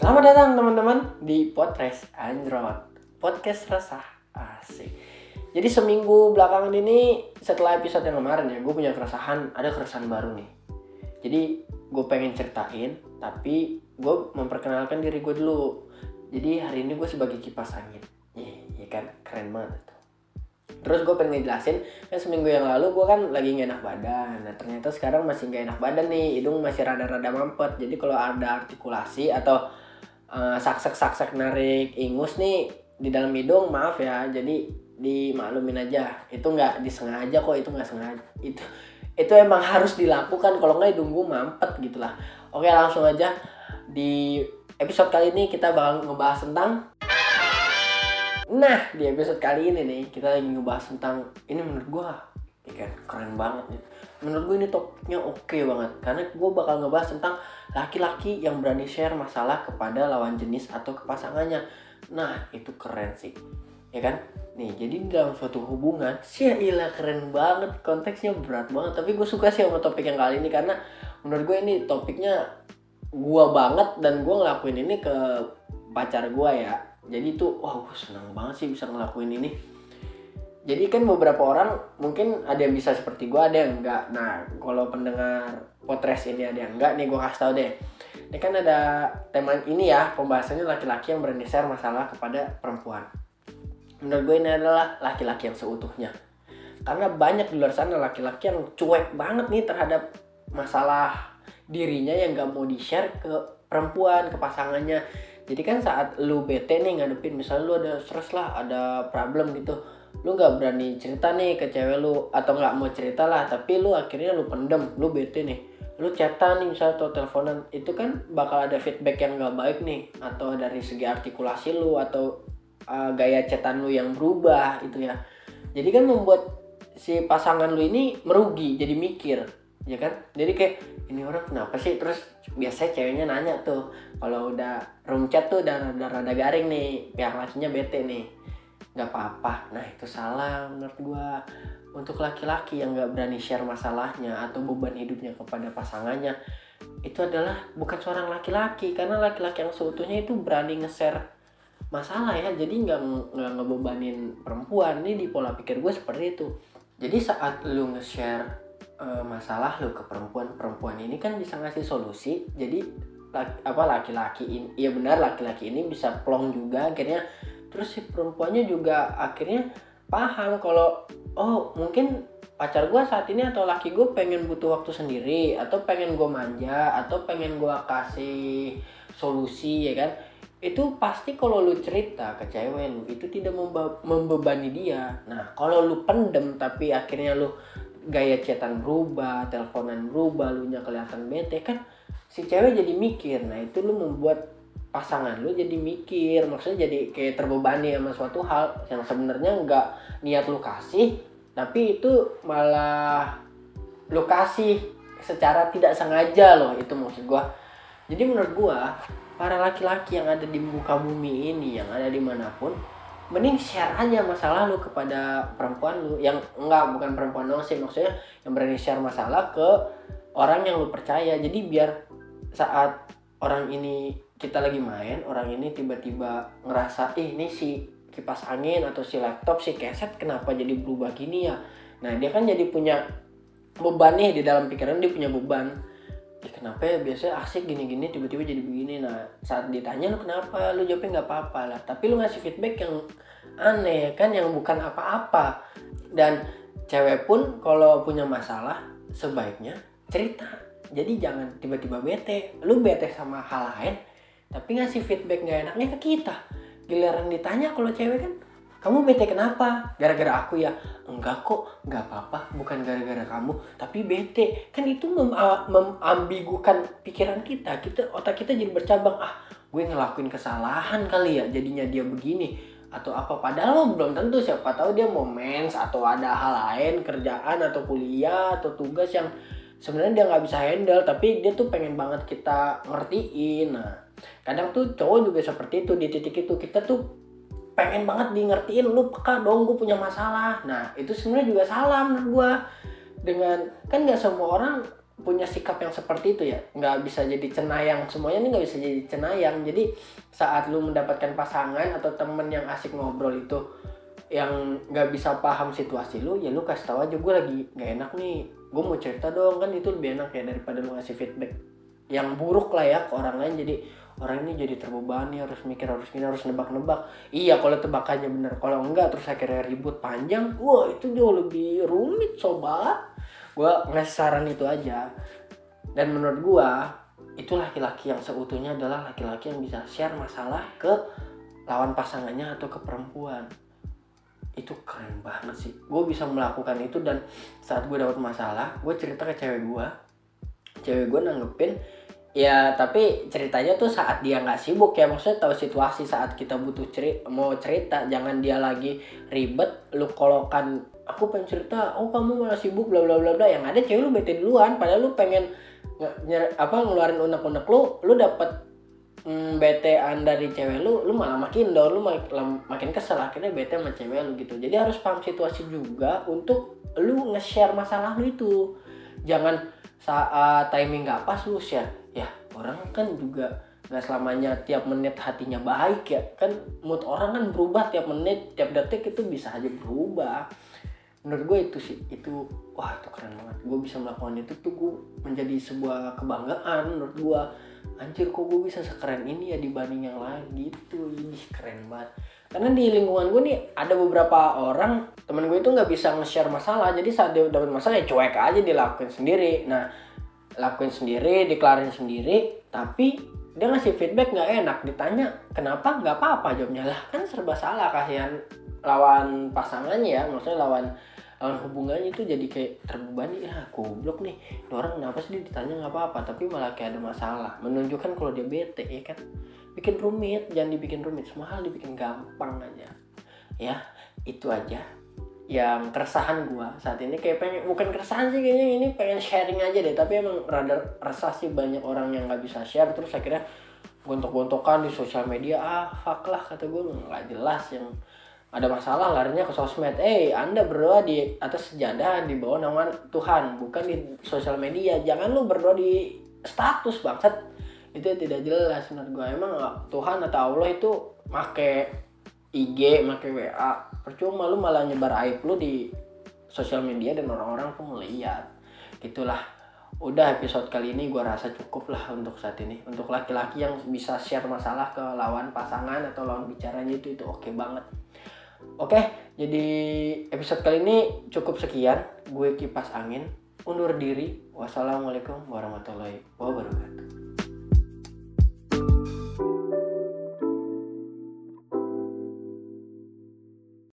Selamat datang teman-teman di Podcast Android Podcast resah asik. Jadi seminggu belakangan ini setelah episode yang kemarin ya Gue punya keresahan, ada keresahan baru nih. Jadi gue pengen ceritain Tapi gue memperkenalkan diri gue dulu. Jadi hari ini gue sebagai kipas angin. Iya kan, keren banget tuh Terus gue pengen ngejelasin, kan seminggu yang lalu gue kan lagi gak enak badan. Nah ternyata sekarang masih gak enak badan nih, hidung masih rada-rada mampet. Jadi kalau ada artikulasi atau uh, saksek-saksek narik ingus nih di dalam hidung maaf ya. Jadi dimaklumin aja, itu nggak disengaja kok, itu nggak sengaja. Itu itu emang harus dilakukan, kalau nggak hidung gue mampet gitu lah. Oke langsung aja, di episode kali ini kita bakal ngebahas tentang Nah, di episode kali ini nih kita lagi ngebahas tentang ini menurut gua ya kan keren banget nih. Menurut gue ini topiknya oke banget karena gue bakal ngebahas tentang laki-laki yang berani share masalah kepada lawan jenis atau ke pasangannya. Nah, itu keren sih. Ya kan? Nih, jadi dalam suatu hubungan, sih ilah keren banget, konteksnya berat banget. Tapi gue suka sih sama topik yang kali ini karena menurut gue ini topiknya gua banget dan gue ngelakuin ini ke pacar gua ya jadi tuh wah gue senang banget sih bisa ngelakuin ini jadi kan beberapa orang mungkin ada yang bisa seperti gue ada yang enggak. Nah kalau pendengar potres ini ada yang enggak nih gue kasih tau deh. Ini kan ada tema ini ya pembahasannya laki-laki yang berani share masalah kepada perempuan. Menurut gue ini adalah laki-laki yang seutuhnya. Karena banyak di luar sana laki-laki yang cuek banget nih terhadap masalah dirinya yang gak mau di-share ke perempuan, ke pasangannya. Jadi kan saat lu bete nih ngadepin misalnya lu ada stress lah ada problem gitu lu nggak berani cerita nih ke cewek lu atau nggak mau cerita lah tapi lu akhirnya lu pendem lu bete nih. Lu chatan nih misalnya atau teleponan itu kan bakal ada feedback yang nggak baik nih atau dari segi artikulasi lu atau uh, gaya chatan lu yang berubah itu ya. Jadi kan membuat si pasangan lu ini merugi jadi mikir ya kan? Jadi kayak ini orang kenapa sih? Terus biasanya ceweknya nanya tuh kalau udah room chat tuh udah rada, rada garing nih pihak lakinya bete nih nggak apa-apa. Nah itu salah menurut gua. Untuk laki-laki yang nggak berani share masalahnya atau beban hidupnya kepada pasangannya itu adalah bukan seorang laki-laki. Karena laki-laki yang seutuhnya itu berani nge-share masalah ya. Jadi nggak nggak ngebebanin perempuan. Ini di pola pikir gue seperti itu. Jadi saat lu nge-share uh, masalah lo ke perempuan perempuan ini kan bisa ngasih solusi. Jadi laki, apa laki-laki ini ya benar laki-laki ini bisa plong juga. Akhirnya terus si perempuannya juga akhirnya paham kalau oh mungkin pacar gue saat ini atau laki gue pengen butuh waktu sendiri atau pengen gue manja atau pengen gue kasih solusi ya kan itu pasti kalau lu cerita ke cewek lu itu tidak membebani dia nah kalau lu pendem tapi akhirnya lu gaya chatan berubah, teleponan berubah, lu nya kelihatan bete kan si cewek jadi mikir. Nah, itu lu membuat pasangan lu jadi mikir, maksudnya jadi kayak terbebani sama suatu hal yang sebenarnya nggak niat lu kasih, tapi itu malah lu kasih secara tidak sengaja loh, itu maksud gua. Jadi menurut gua, para laki-laki yang ada di muka bumi ini, yang ada di mana pun, mending share aja masalah lu kepada perempuan lu yang enggak bukan perempuan doang sih maksudnya yang berani share masalah ke orang yang lu percaya jadi biar saat orang ini kita lagi main orang ini tiba-tiba ngerasa ih ini si kipas angin atau si laptop si keset kenapa jadi berubah gini ya? Nah dia kan jadi punya beban nih di dalam pikiran dia punya beban. Ya kenapa ya? Biasanya asik gini-gini tiba-tiba jadi begini. Nah saat ditanya lu kenapa? Lu jawabnya nggak apa-apa lah. Tapi lu ngasih feedback yang aneh kan? Yang bukan apa-apa. Dan cewek pun kalau punya masalah sebaiknya cerita jadi jangan tiba-tiba bete lu bete sama hal lain tapi ngasih feedback nggak enaknya ke kita giliran ditanya kalau cewek kan kamu bete kenapa? Gara-gara aku ya? Enggak kok, enggak apa-apa, bukan gara-gara kamu, tapi bete. Kan itu mem memambigukan pikiran kita. Kita otak kita jadi bercabang, ah, gue ngelakuin kesalahan kali ya, jadinya dia begini atau apa padahal belum tentu siapa tahu dia mau mens atau ada hal lain kerjaan atau kuliah atau tugas yang sebenarnya dia nggak bisa handle tapi dia tuh pengen banget kita ngertiin. Nah kadang tuh cowok juga seperti itu di titik itu kita tuh pengen banget di ngertiin lu peka dong gue punya masalah. Nah itu sebenarnya juga salah menurut gue dengan kan nggak semua orang punya sikap yang seperti itu ya. Nggak bisa jadi cenayang. Semuanya ini nggak bisa jadi cenayang. Jadi saat lu mendapatkan pasangan atau temen yang asik ngobrol itu yang nggak bisa paham situasi lu ya lu kasih tahu aja gue lagi nggak enak nih gue mau cerita dong. Kan itu lebih enak ya daripada lu ngasih feedback yang buruk lah ya ke orang lain. Jadi orang ini jadi terbebani harus mikir harus gini harus nebak-nebak. Iya kalau tebakannya bener kalau enggak terus akhirnya ribut panjang wah itu jauh lebih rumit sobat. Gue ngasih saran itu aja. Dan menurut gue itu laki-laki yang seutuhnya adalah laki-laki yang bisa share masalah ke lawan pasangannya atau ke perempuan itu keren banget sih. Gue bisa melakukan itu dan saat gue dapat masalah gue cerita ke cewek gue cewek gue nanggepin ya tapi ceritanya tuh saat dia nggak sibuk ya. Maksudnya tahu situasi saat kita butuh cerita mau cerita jangan dia lagi ribet lu kolokan aku pengen cerita oh kamu malah sibuk bla bla bla bla. Yang ada cewek lu bete duluan padahal lu pengen nge, apa ngeluarin unek-unek lu lu dapat mm, betean dari cewek lu lu malah makin down lu makin, makin kesel akhirnya bete sama cewek lu gitu. Jadi harus paham situasi juga untuk lu nge-share masalah lu itu. Jangan saat timing gak pas lu share. Ya orang kan juga nggak selamanya tiap menit hatinya baik ya. Kan mood orang kan berubah tiap menit tiap detik itu bisa aja berubah. Menurut gue itu sih itu wah itu keren banget. Gue bisa melakukan itu tuh gue menjadi sebuah kebanggaan menurut gue anjir kok gue bisa sekeren ini ya dibanding yang lain? Gitu ini keren banget. Karena di lingkungan gue nih ada beberapa orang temen gue itu nggak bisa nge-share masalah. Jadi saat dia dapat masalah ya cuek aja dilakuin sendiri. Nah lakuin sendiri dikelarin sendiri tapi dia ngasih feedback nggak enak. Ditanya kenapa? Nggak apa-apa? Jawabnya lah kan serba salah kasihan lawan pasangannya ya. Maksudnya lawan lawan hubungannya itu jadi kayak terbebani ya goblok nih. Orang kenapa sih ditanya nggak apa-apa tapi malah kayak ada masalah. Menunjukkan kalau dia bete ya kan? Bikin rumit jangan dibikin rumit semua hal dibikin gampang aja. Ya itu aja yang keresahan gua saat ini. Kayak pengen bukan keresahan sih kayaknya ini pengen sharing aja deh. Tapi emang rada resah sih banyak orang yang nggak bisa share. Terus akhirnya gontok-gontokan di sosial media. Ah fuck lah kata gue nggak jelas yang ada masalah larinya ke sosmed. Eh anda berdoa di atas sejadah di bawah nama Tuhan bukan di sosial media. Jangan lu berdoa di status banget itu tidak jelas menurut gue emang Tuhan atau Allah itu make IG make WA percuma lu malah nyebar aib lu di sosial media dan orang-orang pun melihat itulah udah episode kali ini gue rasa cukup lah untuk saat ini. Untuk laki-laki yang bisa share masalah ke lawan pasangan atau lawan bicaranya itu itu oke okay banget Oke, jadi episode kali ini cukup sekian. Gue kipas angin, undur diri. Wassalamualaikum warahmatullahi